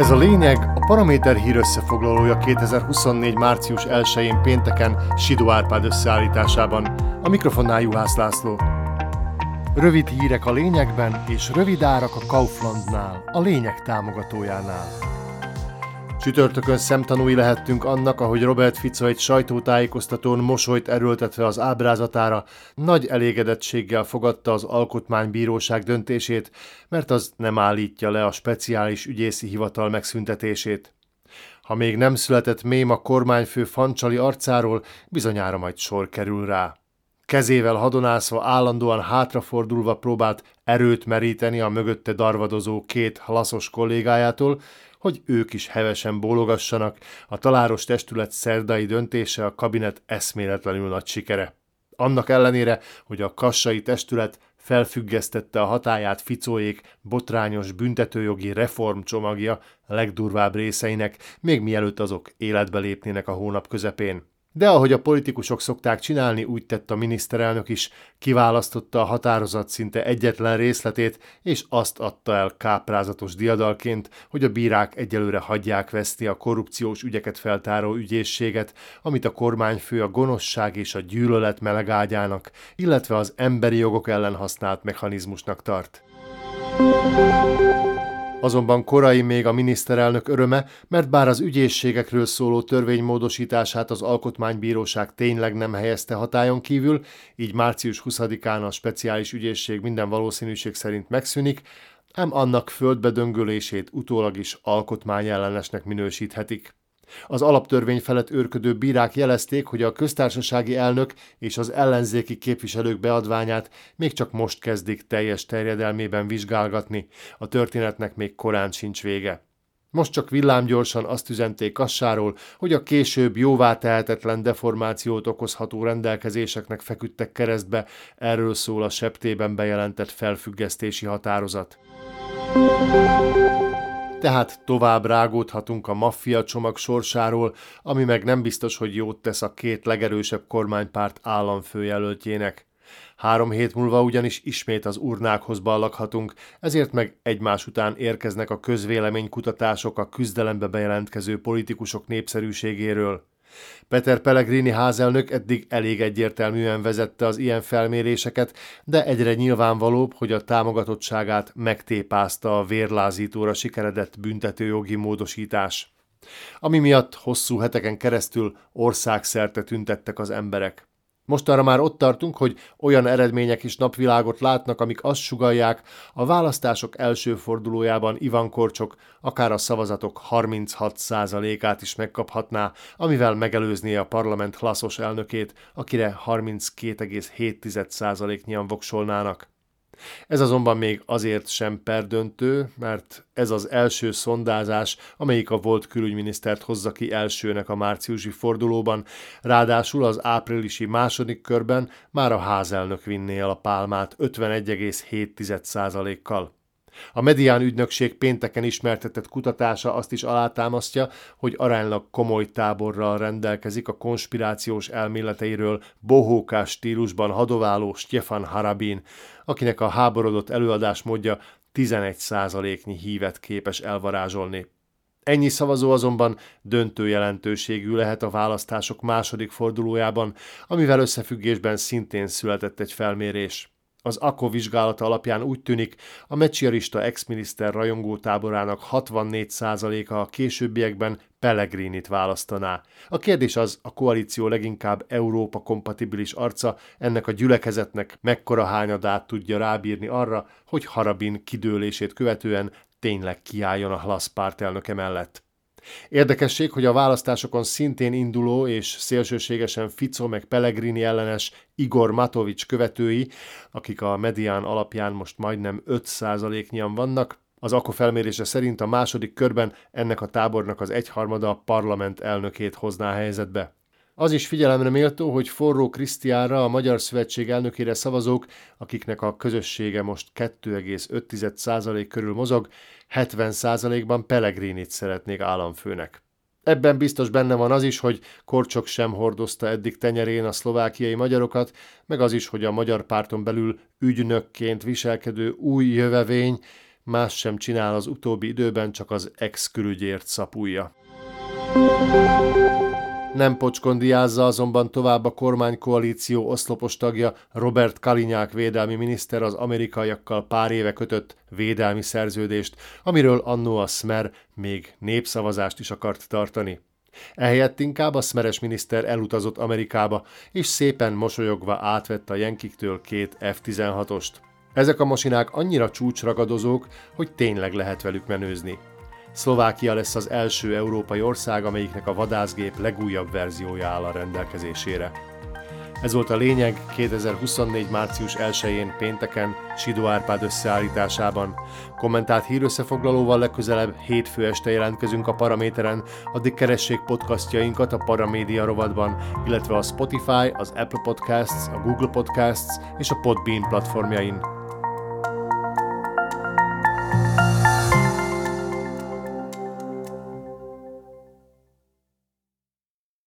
Ez a lényeg a Paraméter hír összefoglalója 2024. március 1-én pénteken Sidó Árpád összeállításában. A mikrofonnál Juhász László. Rövid hírek a lényegben és rövid árak a Kauflandnál, a lényeg támogatójánál. Csütörtökön szemtanúi lehettünk annak, ahogy Robert Fico egy sajtótájékoztatón mosolyt erőltetve az ábrázatára nagy elégedettséggel fogadta az Alkotmánybíróság döntését, mert az nem állítja le a speciális ügyészi hivatal megszüntetését. Ha még nem született mém a kormányfő fancsali arcáról, bizonyára majd sor kerül rá. Kezével hadonászva állandóan hátrafordulva próbált erőt meríteni a mögötte darvadozó két laszos kollégájától, hogy ők is hevesen bólogassanak, a taláros testület szerdai döntése a kabinet eszméletlenül nagy sikere. Annak ellenére, hogy a kassai testület felfüggesztette a hatáját Ficóék botrányos büntetőjogi reformcsomagja legdurvább részeinek, még mielőtt azok életbe lépnének a hónap közepén. De ahogy a politikusok szokták csinálni, úgy tett a miniszterelnök is, kiválasztotta a határozat szinte egyetlen részletét, és azt adta el káprázatos diadalként, hogy a bírák egyelőre hagyják veszni a korrupciós ügyeket feltáró ügyészséget, amit a kormányfő a gonoszság és a gyűlölet melegágyának, illetve az emberi jogok ellen használt mechanizmusnak tart. Azonban korai még a miniszterelnök öröme, mert bár az ügyészségekről szóló törvénymódosítását az Alkotmánybíróság tényleg nem helyezte hatájon kívül, így március 20-án a speciális ügyészség minden valószínűség szerint megszűnik, ám annak földbedöngölését utólag is alkotmányellenesnek minősíthetik. Az alaptörvény felett őrködő bírák jelezték, hogy a köztársasági elnök és az ellenzéki képviselők beadványát még csak most kezdik teljes terjedelmében vizsgálgatni, a történetnek még korán sincs vége. Most csak villámgyorsan azt üzenték Kassáról, hogy a később jóvá tehetetlen deformációt okozható rendelkezéseknek feküdtek keresztbe, erről szól a septében bejelentett felfüggesztési határozat tehát tovább rágódhatunk a maffia csomag sorsáról, ami meg nem biztos, hogy jót tesz a két legerősebb kormánypárt államfőjelöltjének. Három hét múlva ugyanis ismét az urnákhoz ballaghatunk, ezért meg egymás után érkeznek a közvéleménykutatások a küzdelembe bejelentkező politikusok népszerűségéről. Peter Pellegrini házelnök eddig elég egyértelműen vezette az ilyen felméréseket, de egyre nyilvánvalóbb, hogy a támogatottságát megtépázta a vérlázítóra sikeredett büntetőjogi módosítás. Ami miatt hosszú heteken keresztül országszerte tüntettek az emberek. Mostanra már ott tartunk, hogy olyan eredmények is napvilágot látnak, amik azt sugalják, a választások első fordulójában Ivan Korcsok akár a szavazatok 36%-át is megkaphatná, amivel megelőzné a parlament hlaszos elnökét, akire 32,7%-nyian voksolnának. Ez azonban még azért sem perdöntő, mert ez az első szondázás, amelyik a volt külügyminisztert hozza ki elsőnek a márciusi fordulóban, ráadásul az áprilisi második körben már a házelnök vinné el a pálmát 51,7%-kal. A Medián ügynökség pénteken ismertetett kutatása azt is alátámasztja, hogy aránylag komoly táborral rendelkezik a konspirációs elméleteiről bohókás stílusban hadováló Stefan Harabin, akinek a háborodott előadás módja 11%-nyi hívet képes elvarázsolni. Ennyi szavazó azonban döntő jelentőségű lehet a választások második fordulójában, amivel összefüggésben szintén született egy felmérés. Az AKO vizsgálata alapján úgy tűnik, a mecsiarista ex-miniszter rajongó táborának 64%-a a későbbiekben Pellegrinit választaná. A kérdés az, a koalíció leginkább Európa kompatibilis arca ennek a gyülekezetnek mekkora hányadát tudja rábírni arra, hogy Harabin kidőlését követően tényleg kiálljon a Hlasz pártelnöke mellett. Érdekesség, hogy a választásokon szintén induló és szélsőségesen Fico meg Pellegrini ellenes Igor Matovics követői, akik a medián alapján most majdnem 5%-nyian vannak, az AKO felmérése szerint a második körben ennek a tábornak az egyharmada a parlament elnökét hozná helyzetbe. Az is figyelemre méltó, hogy Forró Krisztiára, a Magyar Szövetség elnökére szavazók, akiknek a közössége most 2,5% körül mozog, 70%-ban Pellegrinit szeretnék államfőnek. Ebben biztos benne van az is, hogy Korcsok sem hordozta eddig tenyerén a szlovákiai magyarokat, meg az is, hogy a magyar párton belül ügynökként viselkedő új jövevény más sem csinál az utóbbi időben, csak az ex-külügyért szapulja. Nem pocskondiázza azonban tovább a kormánykoalíció oszlopos tagja Robert Kalinyák védelmi miniszter az amerikaiakkal pár éve kötött védelmi szerződést, amiről annó a Smer még népszavazást is akart tartani. Ehelyett inkább a szmeres miniszter elutazott Amerikába, és szépen mosolyogva átvette a Jenkiktől két F-16-ost. Ezek a masinák annyira csúcsragadozók, hogy tényleg lehet velük menőzni. Szlovákia lesz az első európai ország, amelyiknek a vadászgép legújabb verziója áll a rendelkezésére. Ez volt a lényeg 2024. március 1-én pénteken Sidó Árpád összeállításában. Kommentált hírösszefoglalóval legközelebb hétfő este jelentkezünk a Paraméteren, addig keressék podcastjainkat a Paramédia rovatban, illetve a Spotify, az Apple Podcasts, a Google Podcasts és a Podbean platformjain.